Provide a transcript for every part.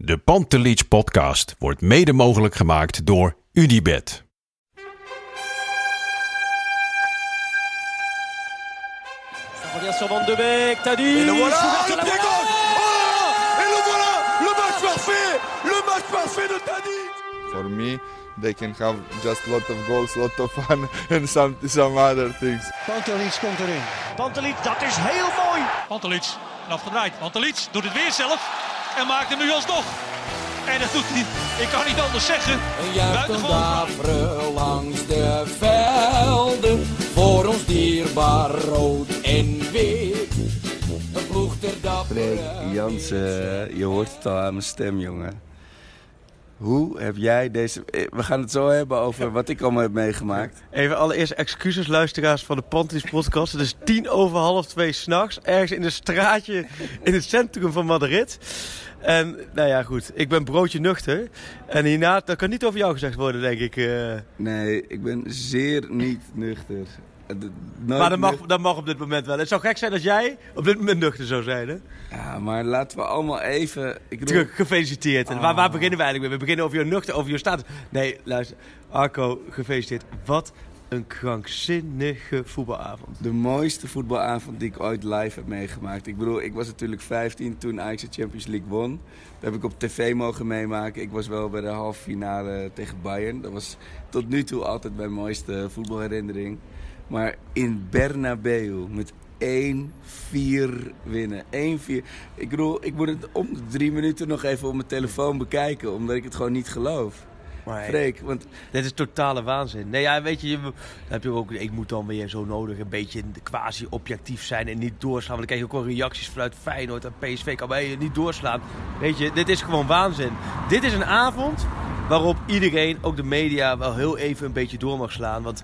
De Pantelich podcast wordt mede mogelijk gemaakt door Unibed. Ça revient sur Van de Beek, Tadic Et le voilà ouverture le de la pied Voilà gauche Oh Et le voilà Le match parfait Le match parfait de Tadic For me, they can have just lot of goals, lot of fun and some some other things. Pantelic komt erin. Pantelic, dat is heel mooi. Pantelic, en afgedraaid. Pantelic doet het weer zelf en maakt hem nu alsnog. En dat doet hij, ik kan niet anders zeggen. Een daveren langs de velden. Voor ons dierbaar rood en wit. Een ploeg ter Freek dappere Jansen, je hoort het al aan mijn stem, jongen. Hoe heb jij deze... eh, We gaan het zo hebben over wat ik allemaal heb meegemaakt. Even allereerst excuses luisteraars van de Pantelis podcast. Het is tien over half twee s'nachts. Ergens in een straatje in het centrum van Madrid. En nou ja, goed. Ik ben broodje nuchter. En hierna, dat kan niet over jou gezegd worden, denk ik. eh. Nee, ik ben zeer niet nuchter. Nooit maar dat mag, dat mag op dit moment wel. Het zou gek zijn als jij op dit moment nuchter zou zijn, hè? Ja, maar laten we allemaal even... Ik bedoel, gefeliciteerd. En waar, waar beginnen we eigenlijk mee? We beginnen over je nuchter, over je status. Nee, luister. Arco, gefeliciteerd. Wat een krankzinnige voetbalavond. De mooiste voetbalavond die ik ooit live heb meegemaakt. Ik bedoel, ik was natuurlijk 15 toen Ajax de Champions League won. Dat heb ik op tv mogen meemaken. Ik was wel bij de halve finale tegen Bayern. Dat was tot nu toe altijd mijn mooiste voetbalherinnering. Maar in Bernabeu met 1-4 winnen. 1-4. Ik bedoel, ik moet het om de drie minuten nog even op mijn telefoon bekijken. Omdat ik het gewoon niet geloof. Maar, Freek, want Dit is totale waanzin. Nee, ja, weet je, je- heb je ook, ik moet dan weer zo nodig een beetje quasi-objectief zijn en niet doorslaan. Want dan krijg je ook wel reacties vanuit Feyenoord en PSV. Kan bij je niet doorslaan. Weet je, dit is gewoon waanzin. Dit is een avond waarop iedereen, ook de media, wel heel even een beetje door mag slaan. Want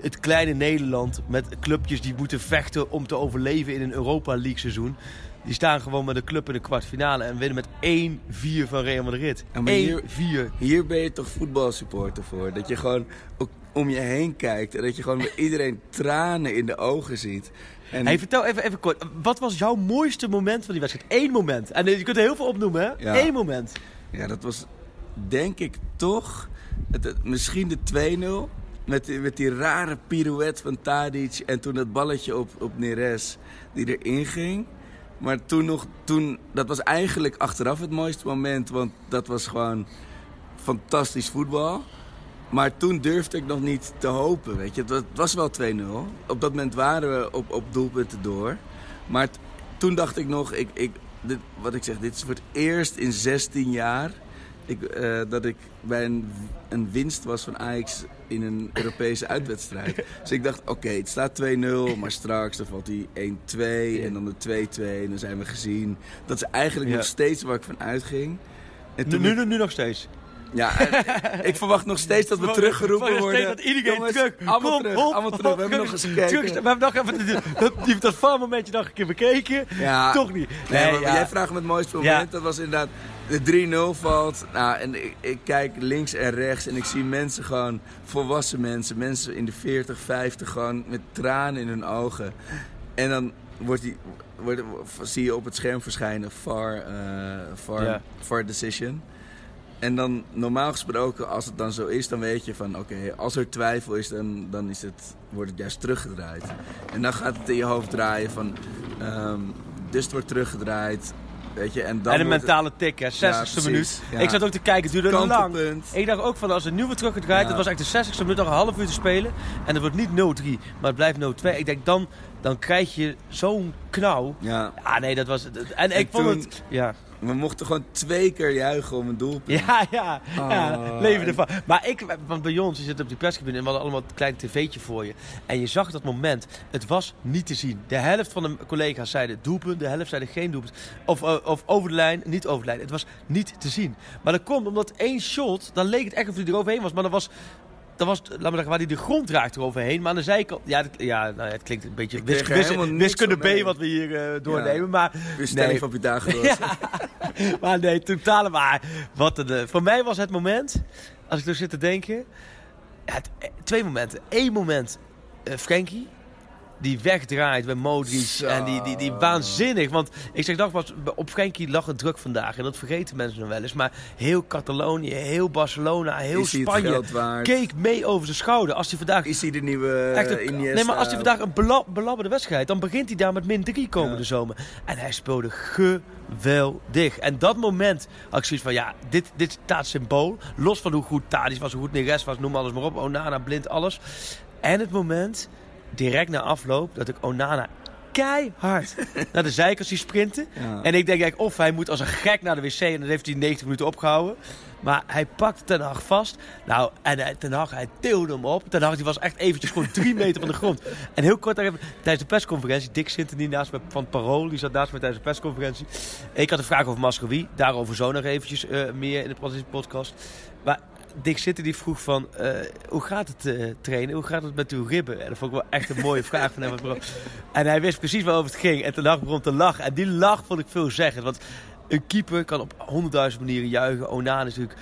het kleine Nederland met clubjes die moeten vechten om te overleven in een Europa League seizoen. Die staan gewoon met een club in de kwartfinale en winnen met 1-4 van Real Madrid. Ja, maar hier- 1-4. Hier ben je toch voetbalsupporter voor. Dat je gewoon om je heen kijkt. En dat je gewoon bij iedereen tranen in de ogen ziet. En Hey, vertel even, even kort. Wat was jouw mooiste moment van die wedstrijd? Eén moment. En eh, je kunt er heel veel opnoemen, hè? Ja. Eén moment. ja, dat was denk ik toch het, het- misschien de 2-0. Met, die- met die rare pirouette van Tadic. En toen dat balletje op, op Neres die erin ging. Maar toen nog, toen, dat was eigenlijk achteraf het mooiste moment. Want dat was gewoon fantastisch voetbal. Maar toen durfde ik nog niet te hopen, weet je. Het was wel 2-0. Op dat moment waren we op, op doelpunten door. Maar toen dacht ik nog, ik, ik, dit, wat ik zeg, dit is voor het eerst in 16 jaar... Ik, eh, dat ik bij een, een winst was van Ajax in een Europese uitwedstrijd. Dus ik dacht, oké, het staat 2-0, maar straks dan valt die 1-2 en dan de 2-2 en dan zijn we gezien. Dat is eigenlijk Ja. nog steeds waar ik van uitging. En Nu, nu, nu nog steeds. ja, ik verwacht nog steeds dat we teruggeroepen worden. Dat iedereen Jongens, terug. Allemaal terug, allemaal terug. We hebben nog eens gekeken. Terug, we hebben nog even dat, die, dat VAR-momentje nog een keer bekeken. Ja. Toch niet. Nee, maar ja. jij vraagt me het mooiste moment. Ja. Dat was inderdaad de 3-0 valt. Nou, en ik, ik kijk links en rechts en ik zie mensen gewoon, volwassen mensen, mensen in de 40, 50, gewoon met tranen in hun ogen. En dan wordt die, wordt, zie je op het scherm verschijnen eh VAR, Ja. VAR decision. En dan normaal gesproken, als het dan zo is, dan weet je van oké, als er twijfel is, dan, dan is het, wordt het juist teruggedraaid. En dan gaat het in je hoofd draaien van, ehm, dus het wordt teruggedraaid. Weet je, en dan en een het- mentale tik, hè. 60ste precies, minuut. ja. Ik zat ook te kijken, het duurde lang. Ik dacht ook van, als het nu wordt teruggedraaid, Ja. het was eigenlijk de 60ste minuut nog een half uur te spelen. En het wordt niet 0-3, maar het blijft 0-2. Ik denk, dan, dan krijg je zo'n knauw. Ja, Ah nee, dat was... het. En, En ik vond het... Ja. We mochten gewoon twee keer juichen om een doelpunt. Ja, ja, ja. Oh, leven ervan. Maar ik, want bij ons, je zit op die perscabine en we hadden allemaal een klein tv'tje voor je. En je zag dat moment, het was niet te zien. De helft van de collega's zeiden doelpunt, de helft zeiden geen doelpunt. Of, eh, of over de lijn, niet over de lijn. Het was niet te zien. Maar dat komt omdat één shot, dan leek het echt of hij eroverheen was. Maar dat was... Dat was, laat maar zeggen, waar hij de grond raakte eroverheen. Maar aan de zijkant... Ja, dat- ja nou ja, het klinkt een beetje wis, wis- wiskunde mee. B wat we hier eh, doornemen. Maar Weer stelling Nee. van Pythagoras. ja. maar nee, totale maar. Wat een, voor mij was het moment, als ik er zit te denken, ja, het- twee momenten. Eén moment, eh Frankie, die wegdraait bij Modric. Zo. En die, die, die waanzinnig. Want ik zeg nogmaals, op Frenkie lag het druk vandaag. En dat vergeten mensen nog wel eens. Maar heel Catalonië, heel Barcelona, heel Is Spanje keek mee over zijn schouder. Als hij vandaag Is hij de nieuwe Echt een- nee, maar als hij vandaag een bela belabberde wedstrijd, dan begint hij daar met min 3 komende Ja. zomer. En hij speelde geweldig. En dat moment had ik zoiets van, ja, dit, dit staat symbool. Los van hoe goed Tadic was, hoe goed Neres was, noem alles maar op. Onana, blind, alles. En het moment, direct na afloop, dat ik Onana keihard naar de zijkant zie sprinten. Ja. En ik denk eigenlijk, of hij moet als een gek naar de wc en dan heeft hij 90 minuten opgehouden. Maar hij pakte Ten Hag vast. Nou, en hij- Ten Hag, hij tilde hem op. Ten Hag die was echt eventjes gewoon drie meter van de grond. En heel kort daar even, tijdens de persconferentie, Dick Sinternie naast me van Parool, die zat naast me tijdens de persconferentie. Ik had een vraag over Mascowie, daarover zo nog eventjes eh, meer in de podcast. Maar Dick Sinter die vroeg van, eh, hoe gaat het eh, trainen? Hoe gaat het met uw ribben? En dat vond ik wel echt een mooie vraag van hem. En hij wist precies waarover het ging. En Ten Hag begon te lachen. En die lach vond ik veelzeggend. Want een keeper kan op honderdduizend manieren juichen. Onana is natuurlijk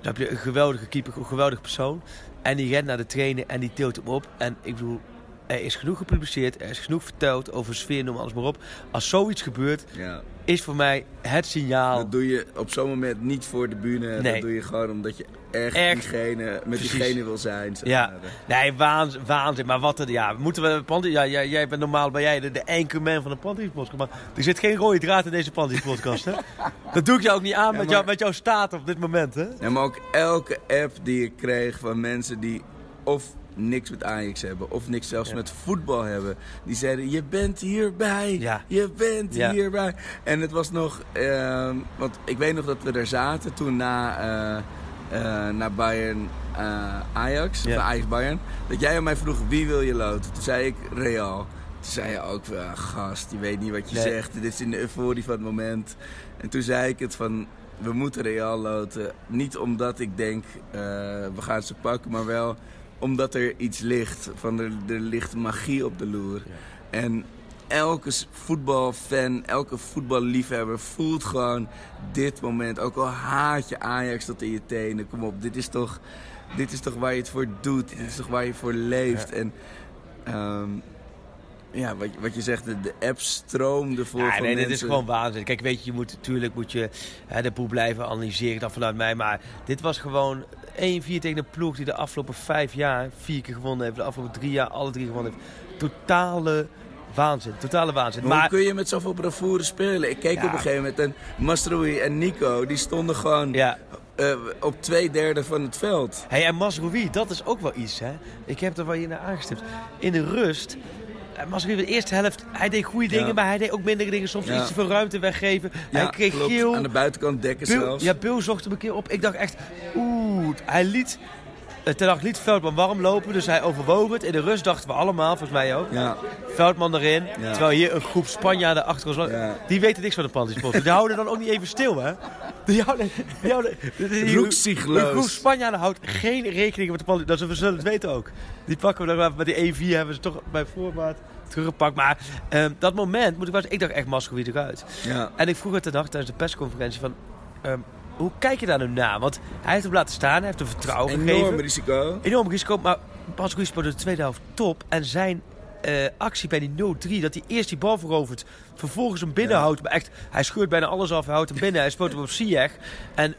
dan heb je een geweldige keeper, een geweldige persoon. En die rent naar de trainer en die tilt hem op. En ik bedoel, er is genoeg gepubliceerd, er is genoeg verteld over sfeer, noem alles maar op. Als zoiets gebeurt, Ja. is voor mij het signaal. Dat doe je op zo'n moment niet voor de bühne. Nee. Dat doe je gewoon omdat je echt, Echt. diegene, met diegene wil zijn. zeg Ja, maar. nee, waanzin, waanzin. Maar wat er, ja, moeten we Panty, ja, jij, jij bent normaal ben jij de, de anchorman van de Panties podcast, maar er zit geen rode draad in deze Panties podcast, hè? Dat doe ik jou ook niet aan met, maar- jou, met jouw staat op dit moment, hè? Ja, maar ook elke app die ik kreeg van mensen die of niks met Ajax hebben, of niks zelfs Ja. met voetbal hebben. Die zeiden, je bent hierbij, Ja. je bent Ja. hierbij. En het was nog, ehm, want ik weet nog dat we er zaten toen na, eh, eh, na Bayern eh, Ajax, Ja. of Ajax Bayern. Dat jij aan mij vroeg, wie wil je loten? Toen zei ik, Real. Toen zei je ook, wel, gast, je weet niet wat je Nee. zegt. Dit is in de euforie van het moment. En toen zei ik het van, we moeten Real loten. Niet omdat ik denk, eh, we gaan ze pakken, maar wel omdat er iets ligt. Van er, er ligt magie op de loer. En elke voetbalfan, elke voetballiefhebber voelt gewoon dit moment. Ook al haat je Ajax tot in je tenen. Kom op, dit is toch, dit is toch waar je het voor doet. Dit is toch waar je voor leeft. En ehm, ja, wat, je- wat je zegt, de, de app stroomde vol Ja, van nee, dit is gewoon waanzin. Kijk, weet je, je moet natuurlijk moet je hè, de poel blijven analyseren dan vanuit mij. Maar dit was gewoon 1-4 tegen een ploeg die de afgelopen vijf jaar vier keer gewonnen heeft. De afgelopen drie jaar alle drie gewonnen heeft. Totale waanzin. Totale waanzin. Maar hoe Maar kun je met zoveel bravoure spelen? Ik keek Ja. op een gegeven moment en Mastroui en Nico, die stonden gewoon ja. eh, op twee derde van het veld. Hey, en Masrowi, dat is ook wel iets, hè. Ik heb er wel hier naar aangestipt. In de rust... eh, Masrowi, de eerste helft, hij deed goede dingen, Ja. maar hij deed ook mindere dingen. Soms Ja. iets te veel ruimte weggeven. hij kreeg klopt. geel. Aan de buitenkant dekken Bill, zelfs. ja, Bill zocht hem een keer op. Ik dacht echt, oeh, hij liet... eh, Ten Hag liet Veldman warm lopen, dus hij overwoog het. In de rust dachten we allemaal, volgens mij ook. Ja. Veldman erin. Ja. Terwijl hier een groep Spanjaarden achter ons... Ja. Die weten niks van de Pantispot. Die houden dan ook niet even stil, hè? Die houden... Die houden die- Roekzichtloos. Een groep Spanjaarden houdt geen rekening met de Pantispot. Dat ze we zullen het weten ook. Die pakken we dan. Met die 1-4 hebben ze toch bij voorbaat teruggepakt. Maar ehm, dat moment, moet ik wel zeggen, ik dacht echt Mascowie eruit. Ja. En ik vroeg het de dag tijdens de persconferentie van... ehm, hoe kijk je daar nu naar? Want hij heeft hem laten staan, hij heeft hem vertrouwen Enorm gegeven. risico. Enorm risico, maar Pas speelde de tweede helft top. En zijn eh, actie bij die 0-3, dat hij eerst die bal verovert, vervolgens hem binnenhoudt. Maar echt, hij scheurt bijna alles af, hij houdt hem binnen. Hij speelt hem op Ziyech. En 4,5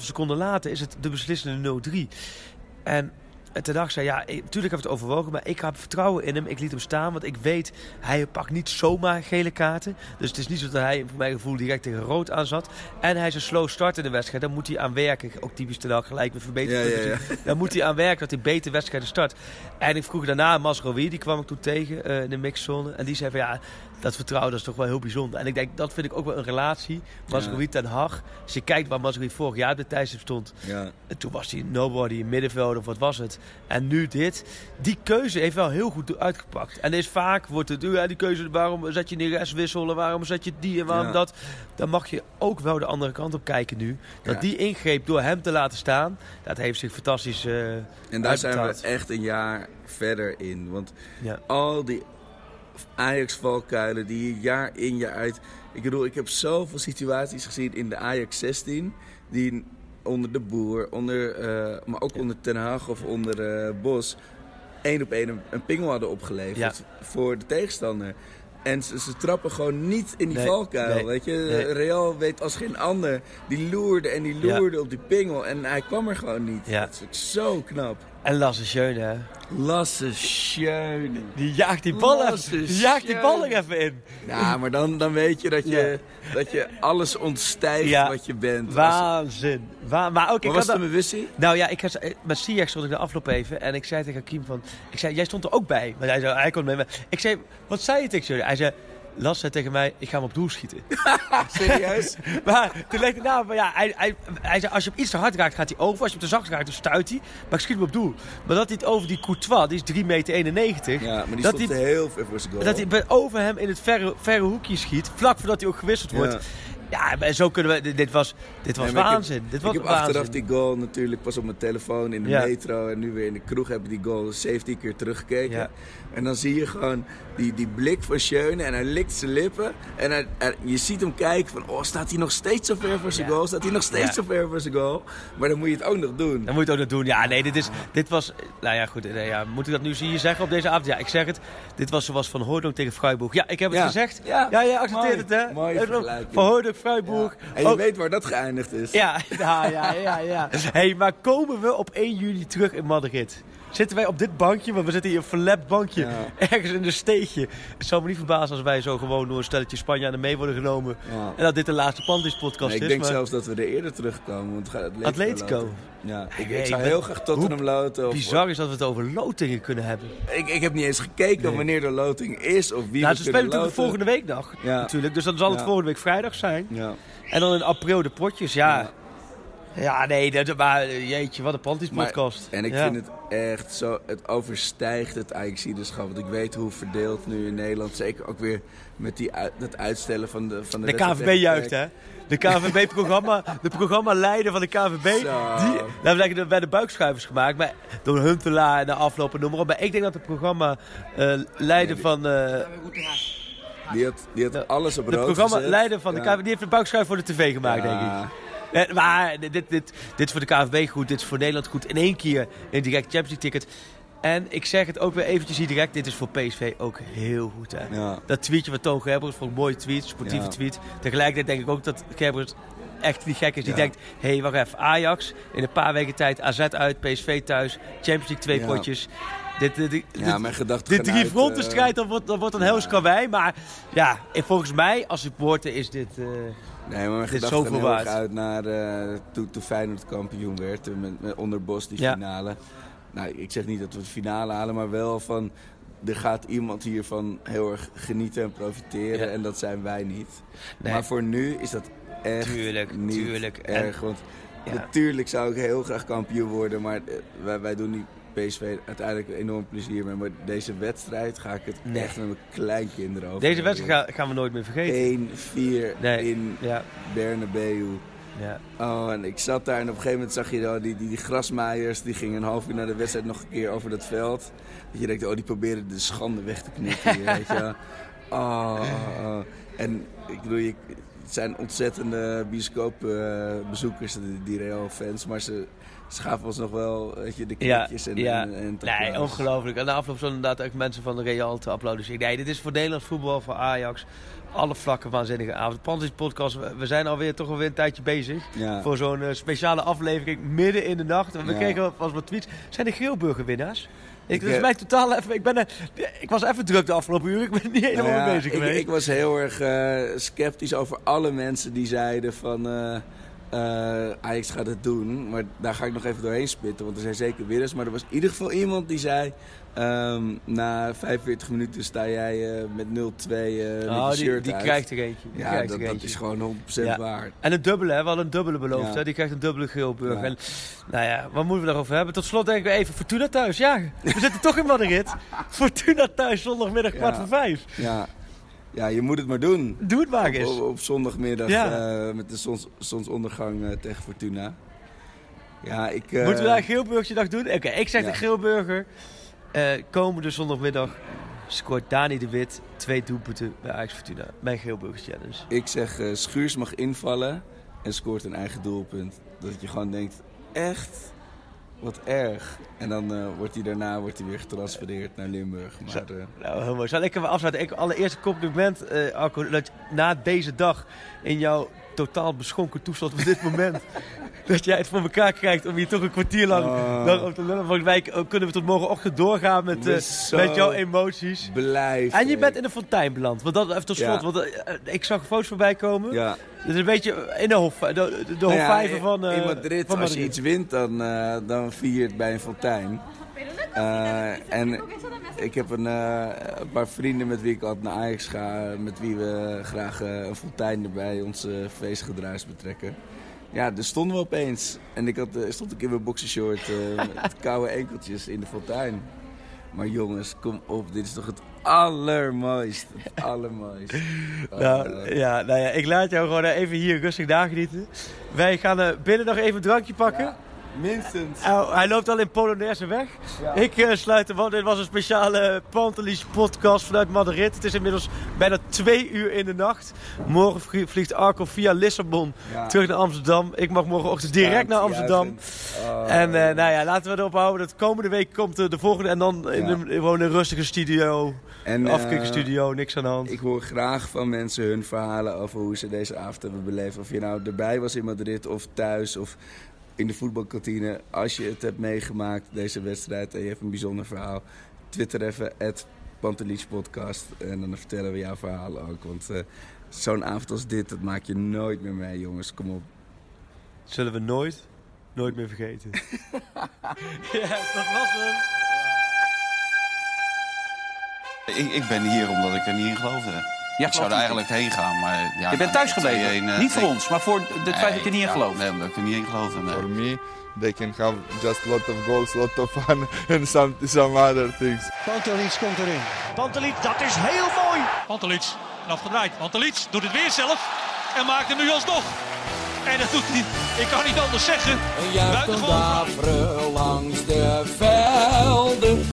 seconden later is het de beslissende 0-3. En ten dag zei, ja, natuurlijk heb ik het overwogen, maar ik heb vertrouwen in hem. Ik liet hem staan, want ik weet, hij pakt niet zomaar gele kaarten. Dus het is niet zo dat hij, voor mijn gevoel, direct tegen rood aan zat. En hij is een slow start in de wedstrijd, daar moet hij aan werken. Ook typisch ten dag gelijk weer verbeterd. Ja, ja, ja. Daar moet hij aan werken dat hij beter wedstrijden start. En ik vroeg daarna Masrowi, die kwam ik toen tegen eh, in de mixzone. En die zei van ja, dat vertrouwen dat is toch wel heel bijzonder. En ik denk, dat vind ik ook wel een relatie. Masrowi ten Hag. Als je kijkt waar Masrowi vorig jaar op de tijdstip stond. Ja. En toen was hij nobody in middenveld of wat was het. En nu dit. Die keuze heeft wel heel goed uitgepakt. En is vaak wordt het, ja, die keuze, waarom zet je Neres wisselen? Waarom zet je die en waarom Ja. dat? Dan mag je ook wel de andere kant op kijken nu. Dat Ja. die ingreep door hem te laten staan, dat heeft zich fantastisch eh En daar zijn we echt een jaar verder in. Want Ja. al die Ajax-valkuilen die je jaar in jaar uit... Ik bedoel, ik heb zoveel situaties gezien in de Ajax 16... die onder de Boer, onder, eh, maar ook onder Ten Hag of onder eh, Bos... één op één een, een pingel hadden opgeleverd Ja. voor de tegenstander. En ze, ze trappen gewoon niet in die Nee, valkuil. nee, weet je, nee. Real weet als geen ander. Die loerde en die Ja. loerde op die pingel. En hij kwam er gewoon niet. Ja. Dat is zo knap. En Lasse Schöne. Lasse Schöne. Die jaagt die bal even, die jaagt die bal er Schöne. even in. Ja, maar dan, dan weet je dat je, Ja. dat je alles ontstijgt Ja. wat je bent. Waanzin. Wa maar ook, ik Wat had was het dat- met Wissy? Nou ja, ik had, met Siak stond ik de afloop even en ik zei tegen Hakim van... Ik zei, jij stond er ook bij. Maar hij zei, hij kon mee. maar Ik zei, wat zei je tegen jullie? Hij zei, Las zei tegen mij, ik ga hem op doel schieten. Serieus? maar toen legde ik nou, maar ja, hij, hij, hij zei, als je hem iets te hard raakt, gaat hij over. Als je hem te zacht raakt, dan stuit hij. Maar ik schiet hem op doel. Maar dat hij het over die Courtois, die is 3 meter 91. Ja, maar die dat hij, heel ver voor zijn goal. dat hij over hem in het verre, verre hoekje schiet. Vlak voordat hij ook gewisseld wordt. Ja. Ja, maar zo kunnen we... Dit, was, dit was Nee, maar ik heb- waanzin. dit was ik heb waanzin. achteraf die goal natuurlijk pas op mijn telefoon in de Ja. metro en nu weer in de kroeg heb ik die goal 17 keer teruggekeken. Ja. En dan zie je gewoon die, die blik van Schöne en hij likt zijn lippen. En hij, hij- je ziet hem kijken van, oh staat hij nog steeds zo ver voor zijn Ja. goal? Staat hij nog steeds zo ver voor zijn goal? Maar dan moet je het ook nog doen. Dan moet je het ook nog doen. Ja, nee, dit, is, dit was... Nou ja, goed. nee, ja, moet ik dat nu hier zeggen op deze avond? Ja, ik zeg het. Dit was zoals Van Hooydonk tegen Freiburg. Ja, ik heb het gezegd. Ja. ja jij accepteert Mooi. het, hè? Nog vergelijking. Van Hooydonk, Freiburg. En je Oh, weet waar dat geëindigd is. ja, ja, ja, ja, ja. hey, maar komen we op 1 juli terug in Madrid? Zitten wij op dit bankje, want we zitten hier een verlept bankje, Ja. ergens in een steegje. Het zou me niet verbazen als wij zo gewoon door een stelletje Spanjaarden mee worden genomen. Ja. En dat dit de laatste Pantis podcast Nee, ik is. denk maar... zelfs dat we er eerder terugkomen. Want het Atletico. Atletico. Ja, ik, ik zou heel graag Tottenham loten. Of, Bizar is dat we het over lotingen kunnen hebben. Ik, ik heb niet eens gekeken Nee. wanneer de loting is of wie Nou, ze spelen natuurlijk volgende week nog, Ja. natuurlijk. Dus dan zal het volgende week vrijdag zijn. Ja. En dan in april de potjes, ja. Ja. Nee, dat, maar jeetje, wat een Panties Maar- podcast. En ik Ja. vind het echt zo, het overstijgt het Ajaxiderschap. Want ik weet hoe verdeeld nu in Nederland, zeker ook weer met die, dat uitstellen van de van de, De wedstrijd KVB tegen juicht, PEC. hè? De KVB-programma, de programmaleider van de KVB, Zo. die, we zeggen, er werden buikschuivers gemaakt, maar door Huntelaar en de afloop en noem maar op. Maar ik denk dat de programma-leider van, eh, Die had, die had de- alles op de rood programma-leider van de. KVB, die heeft een buikschuif voor de tv gemaakt, denk ik. Eh, maar dit, dit, dit is voor de KVB goed, dit is voor Nederland goed. In één keer een direct Champions League ticket. En ik zeg het ook weer eventjes hier direct, dit is voor PSV ook heel goed. Hè? Ja. Dat tweetje van Toon Gerbers vond een mooie tweet, sportieve Ja. tweet. Tegelijkertijd denk ik ook dat Gerbers echt niet gek is. Die Ja. denkt, hé hey, wacht even, Ajax in een paar weken tijd, AZ uit, PSV thuis, Champions League twee potjes. Dit, dit, dit, Ja, mijn gedachten dit drie uit, fronten eh, strijd, dat wordt, dat wordt een heel skawei. Maar ja, en volgens mij als supporter is dit... eh, Nee, maar Dit is zoveel heel erg waard. uit naar eh, toen, toen Feyenoord kampioen werd. eh, Met, met onder Bos die Ja. finale. Nou, ik zeg niet dat we de finale halen, maar wel van... Er gaat iemand hiervan heel erg genieten en profiteren. Ja. En dat zijn wij niet. Nee. Maar voor nu is dat echt Tuurlijk, niet tuurlijk. En- erg. Want Ja. natuurlijk zou ik heel graag kampioen worden. Maar eh, wij, wij doen die PSV uiteindelijk enorm plezier mee. Maar deze wedstrijd ga ik het Nee. echt met mijn kleinkinderen over Deze wedstrijd gaan, we nooit meer vergeten. 1-4 Nee. in Ja, Bernabeu. ja. Oh, en ik zat daar en op een gegeven moment zag je dan die, die, die grasmaaiers, die gingen een half uur na de wedstrijd nog een keer over dat veld. Dat je denkt, oh, die proberen de schande weg te knippen weet je. Oh, oh, oh. En ik bedoel, je, het zijn ontzettende bioscoopbezoekers, die, die Real-fans, maar ze, ze gaven ons nog wel, weet je, de Ja, knikjes en, ja. en, en het nee, ongelooflijk. En de afloop stonden inderdaad ook mensen van de Real te applaudisseren. Nee, dit is voor Nederlands voetbal, voor Ajax. Alle vlakken waanzinnige avond. Pantis podcast, we- zijn alweer toch alweer een tijdje bezig. Ja. Voor zo'n eh, speciale aflevering midden in de nacht. We Ja. kregen pas wat tweets. Zijn de Geelburger winnaars? Ik, Ik, eh, mij totaal even... Ik, ben, er- ik was even druk de afgelopen uur. Ik ben niet helemaal Nou ja, mee bezig ik, geweest. ik was heel erg eh, sceptisch over alle mensen die zeiden van... eh, Ajax gaat het doen, maar daar ga ik nog even doorheen spitten. Want er zijn zeker winnaars. Maar er was in ieder geval iemand die zei... ehm, na 45 minuten sta jij eh, met 0-2 eh met Oh, die, shirt die uit. krijgt er eentje. Die Ja, krijgt dat, er dat is gewoon 100% Ja. waard. En een dubbele, hè? We hadden een dubbele beloofd, Ja. hè? Die krijgt een dubbele Geelburg. Ja. En, nou ja, wat moeten we daarover hebben? Tot slot denk ik weer even Fortuna thuis. Ja, we zitten toch in Madrid. Fortuna thuis, zondagmiddag kwart voor vijf. Ja. Ja, je moet het maar doen. Doe het maar eens. op, op zondagmiddag Ja. eh, met de zons, zonsondergang eh, tegen Fortuna. Ja, ik... eh, Moeten we daar een Geelburgje dag doen? Oké, ik zeg Ja. de Geelburger. Komende zondagmiddag scoort Dani de Wit twee doelpunten bij Ajax Fortuna. Mijn Geelburgers Challenge. Ik zeg Schuurs mag invallen en scoort een eigen doelpunt. Dat je gewoon denkt, echt? Wat erg. En dan eh, wordt hij daarna wordt hij weer getransfereerd naar Limburg. Maar, eh, Nou, heel mooi. Zal ik hem afsluiten? Ik, allereerst compliment, eh Arco, dat je na deze dag in jouw totaal beschonken toestand op dit moment... dat jij het voor elkaar krijgt om hier toch een kwartier lang Oh. dan op te lullen. Volgens mij eh, kunnen we tot morgenochtend doorgaan met, eh, met jouw emoties. blijf. En je bent in de fontein beland. Want dat even tot slot. Ja. Want eh, ik zag foto's voorbij komen. Ja. Het is een beetje in de hof, de, de, Nou ja, van, in Madrid, van als je Madrid. iets wint, dan, dan vier je het bij een fontein. Eh, en ik heb een, eh, een paar vrienden met wie ik altijd naar Ajax ga, met wie we graag eh, een fontein erbij ons feestgedruis betrekken. Ja, daar stonden we opeens. En ik had, stond ik in mijn boxershort met koude enkeltjes in de fontein. Maar jongens, kom op, dit is toch het allermooist. Het allermooist. Nou, ja, nou ja, ik laat jou gewoon even hier rustig nagenieten. Wij gaan binnen nog even een drankje pakken. Ja, minstens. Hij loopt al in Polonaise weg. Ja. Ik eh, sluit hem af. Dit was een speciale Pantelis podcast vanuit Madrid. Het is inmiddels bijna twee uur in de nacht. Morgen vlie- vliegt Arco via Lissabon Ja. terug naar Amsterdam. Ik mag morgenochtend direct naar Amsterdam. Oh. En eh, nou ja, laten we erop houden dat komende week komt eh, de volgende. En dan in een, gewoon een rustige studio. En, eh, Afkikkerstudio, niks aan de hand. Ik hoor graag van mensen hun verhalen over hoe ze deze avond hebben beleefd. Of je nou erbij was in Madrid of thuis of in de voetbalkantine. Als je het hebt meegemaakt, deze wedstrijd, en je hebt een bijzonder verhaal. Twitter even, Podcast. En dan vertellen we jouw verhalen ook. Want eh, zo'n avond als dit, dat maak je nooit meer mee, jongens. Kom op. Zullen we nooit, nooit meer vergeten. ja, dat was hem. Ik, ik ben hier omdat ik er niet in geloofde. Ja, ik zou er eigenlijk heen gaan, maar... Ja, Je bent thuis gebleven. 2-1, eh, Niet voor ons, maar voor het feit dat je niet in ja, gelooft. Nee, omdat ik er niet in geloofde. nee. For me, they can have just lot of goals, lot of fun, and some some other things. Pantelic komt erin. Pantelic, dat is heel mooi. Pantelic, afgedraaid. Pantelic doet het weer zelf en maakt hem nu alsnog. En dat doet hij, ik kan niet anders zeggen, En juicht een langs de veld.